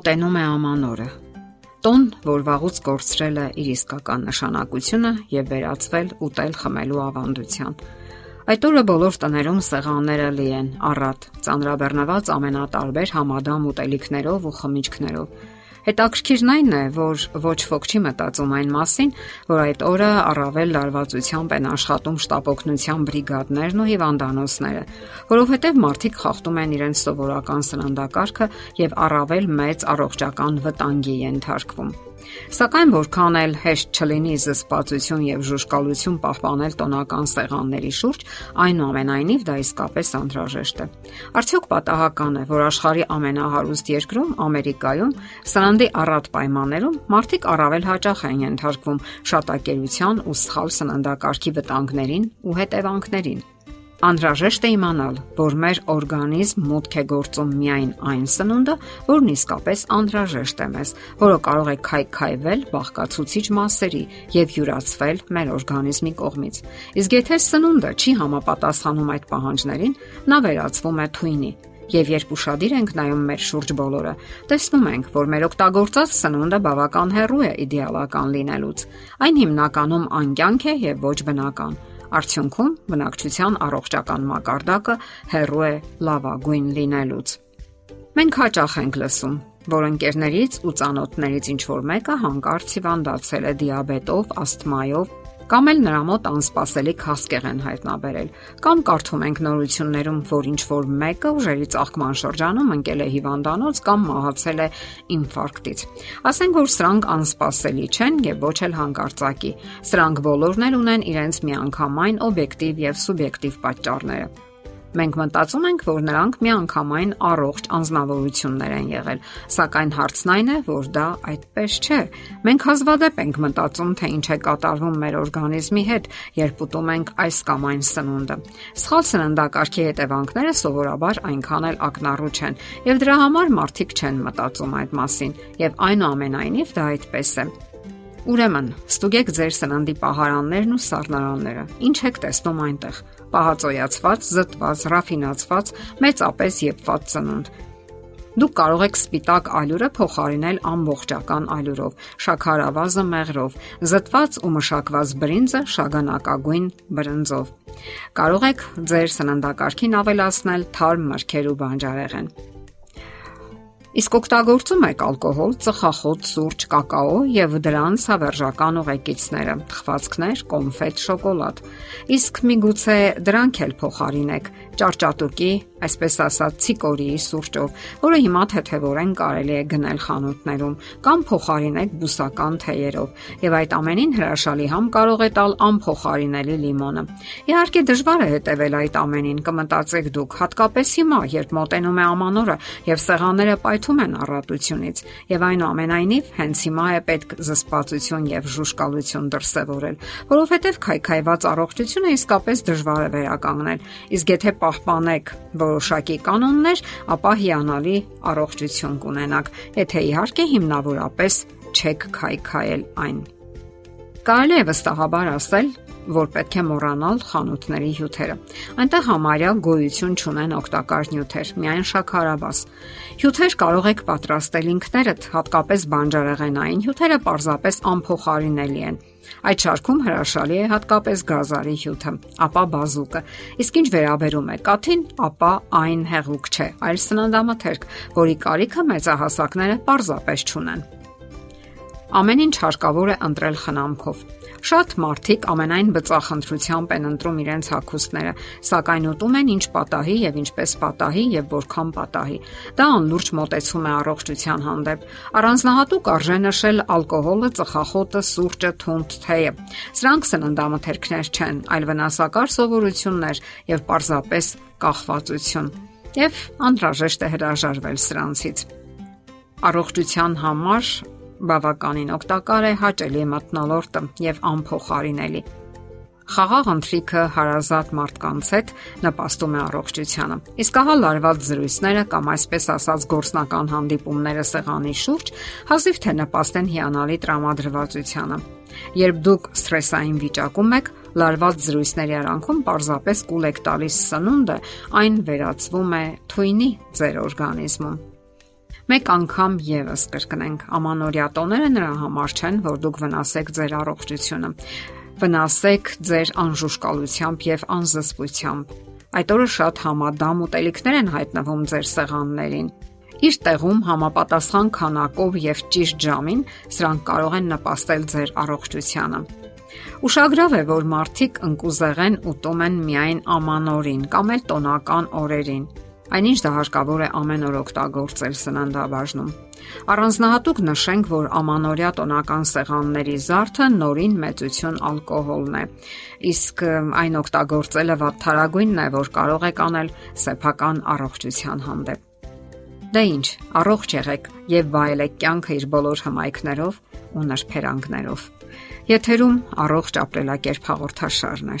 Մոտենում է ամանորը։ Տոն, որ վաղուց կորցրել է իր իսկական նշանակությունը եւ վերածվել ուտել խմելու ավանդության։ Այդ օրը բոլոր տներում սեղանները լի են առատ, ծանրաբեռնված ամենատարբեր համադամ ուտելիքներով ու խմիչքներով։ Հետաքրքիրն այն է, որ ոչ ոք չի մտածում այն մասին, որ այդ օրը առավել լարվածությամբ են աշխատում շտապօգնության բրիգադներն ու հիվանդանոցները, որովհետև մարդիկ խախտում են իրենց սովորական սննդակարգը եւ առավել մեծ առողջական վտանգի ենթարկվում։ Սակայն որքան էլ հեշտ չլինի զսպվածություն եւ ժուշկալություն պահպանել տոնական սեղանների շուրջ, այնուամենայնիվ դա իսկապես անհրաժեշտ է։ Արդյոք պատահական է, որ աշխարհի ամենահարուստ երկրում, Ամերիկայում, սննդի առատ պայմաններում մարդիկ առավել հաճախ են ենթարկվում շատակերության ու սխալ սննդակարգի վտանգներին ու հետևանքներին։ Անհրաժեշտ է իմանալ, որ մեր օրգանիզմ մուտք է գործում միայն այն սնունդը, որն իսկապես անհրաժեշտ է մեզ, որը կարող է քայքայվել բաղկացուցիչ մասերի եւ յուրացվել մեր օրգանիզմի կողմից։ Իսկ եթե սնունդը չի համապատասխանում այդ պահանջներին, նա վերածվում է թույնի, եւ երբ ուրشادիր ենք նայում մեր շուրջ բոլորը, տեսնում ենք, որ մեր օգտագործած սնունդը բավական հեռու է իդեալական լինելուց։ Այն հիմնականում անկյանք է եւ ոչ բնական։ Արդյունքում բնակչության առողջական մակարդակը հեռու է լավագույն լինելուց։ Մենք հաճախ ենք լսում, որ ընկերներից ու ծանոթներից ինչ որ մեկը հանկարծ հիվանդացել է դիաբետով, ասթմայով կամ էլ նրա մոտ անսպասելի քաղցկեղ են հայտնաբերել, կամ կարդում ենք նորություններում, որ ինչ որ մեկը ուժերի ծաղկման շրջանում ընկել է հիվանդանոց կամ մահացել է ինֆարկտից։ Ասենք որ սրանք անսպասելի չեն եւ ոչ էլ հանկարծակի։ Սրանք բոլորն էլ ունեն իրենց միանգամայն օբյեկտիվ եւ սուբյեկտիվ պատճառները։ Մենք մտածում ենք, որ նրանք միանգամայն առողջ անznավորություններ են եղել, սակայն հարցն այն է, որ դա այդպես չէ։ Մենք հազվադեպ ենք մտածում, թե ինչ է կատարվում մեր օրգանիզմի հետ, երբ ուտում ենք այս կամ այն սնունդը։ Սխալ սննդակարգի հետևանքները սովորաբար այնքան էլ ակնառու չեն, եւ դրա համար մարդիկ չեն մտածում այդ մասին, եւ այնուամենայնիվ դա այդպես է։ Ուրեմն, ստուգեք ձեր սննդի պահարաններն ու սառնարանները։ Ինչ եք տեսնում այնտեղ պահածոյացված, զտված, ռաֆինացված, մեծապես եփված ծնունդ։ Դուք կարող եք սպիտակ ալյուրը փոխարինել ամբողջական ալյուրով, շաքարավազը մեղրով, զտված ու մշակված բրինձը շագանակագույն բրնձով։ Կարող եք ձեր սննդակարգին ավելացնել թարմ մրգեր ու բանջարեղեն։ Իսկ օգտագործում եք ալկոհոլ, ծխախոտ, սուրճ, կակաո եւ դրանց հավերժական ուղեկիցները՝ թխվածքներ, կոնֆետ, շոկոլադ։ Իսկ միգուցե դրանք էլ փոխարինեք. Ճարճատուկի, այսպես ասած, ցիկորիի սուրճով, որը հիմա թեթևորեն կարելի է գնել խանութներում, կամ փոխարինեք բուսական թեյերով, եւ այդ ամենին հրաշալի համ կարող է տալ անփոխարինելի լիմոնը։ Իհարկե դժվար է հետևել այդ ամենին, կմտածեք դուք, հատկապես հիմա, երբ մոտենում է ամանորը եւ սեղանները պայթում են առատությունից, եւ այնուամենայնիվ հենց հիմա է պետք զսպվածություն եւ ժուշկալություն դրսեւորել, որովհետեւ քայքայված առողջությունը իսկապես դժվար է վերականգնել։ Իսկ եթե պահպանեք որոշակի կանոններ, ապա հիանալի առողջություն կունենաք, եթե իհարկե հիմնավորապես չեք քայքայել այն։ Կարելի է վստահաբար ասել, որ պետք է մոռանալ խանութների հյութերը։ Այնտեղ համարյա գոյություն չունեն օգտակար նյութեր, միայն շաքարավազ։ Հյութեր կարող եք պատրաստել ինքներդ, հատկապես բանջարեղենային հյութերը պարզապես անփոխարինելի են։ Այդ շարքում հրաշալի է հատկապես գազարի հյութը, ապա բազուկը։ Իսկ ինչ վերաբերում է կաթին, ապա այն հեղուկ չէ, այլ սննդամթերք, որի կարիքը մեծահասակները պարզապես չունեն։ Ամեն ինչ հարկավոր է ընտրել խնամքով։ Շատ մարդիկ ամենայն բծախնդրությամբ են ընտրում իրենց հագուստները, սակայն ուտում են ինչ պատահի եւ ինչպես պատահի եւ որքան պատահի։ Դա անլուրջ մոտեցում է առողջության հանդեպ։ Առանձնահատուկ արժե նշել ալկոհոլը, ծխախոտը, սուրճը, թունդ թեյը։ Սրանք սննդամթերքներ չեն, այլ վնասակար սովորություններ եւ պարզապես կախվածություն։ Եվ անհրաժեշտ է հրաժարվել սրանցից առողջության համար բավականին օգտակար է, հաճելի է մտնոլորտը եւ անփոխարինելի։ Խաղաղ ընթրիքը հարազատ մարդկանց հետ նպաստում է առողջությանը։ Իսկ ահա լարված զրույցները կամ այսպես ասած գործնական հանդիպումները սեղանի շուրջ հազիվ թե նպաստեն հիանալի տրամադրվածությանը։ Երբ դուք սթրեսային վիճակում եք, լարված զրույցների արանքում պարզապես կուլ եք տալիս սնունդը, այն վերածվում է թույնի ձեր օրգանիզմում։ Մեկ անգամ եւս կրկնենք, ամանորյա տոները նրա համար չեն, որ դուք վնասեք ձեր առողջությունը։ Վնասեք ձեր անժուշկալությամբ եւ անզսպությամբ։ Այդ օրը շատ համադամ ուտելիքներ են հայտնվում ձեր սեղաններին։ Իր տեղում համապատասխան քանակով եւ ճիշտ ժամին սրանք կարող են նպաստել ձեր առողջությանը։ Ուշագրավ է, որ մարդիկ ընկուզեղեն ուտում են միայն ամանորին կամ էլ տոնական օրերին այնինչ դա հարկավոր է ամեն օր օգտագործել սննդաբաժնում։ Առանձնահատուկ նշենք, որ ամանորյա տոնական սեղանների զարդը նորին մեծություն ալկոհոլն է։ Իսկ այն օգտագործելը վատթարագույնն է, որ կարող է կանել սեփական առողջության հանդեպ։ Դե ի՞նչ, առողջ եղեք եւ վայելեք կյանքը իր բոլոր հմայքներով ու նրբերանգներով։ Եթերում առողջ ապրելակերպ հաղորդաշարն է։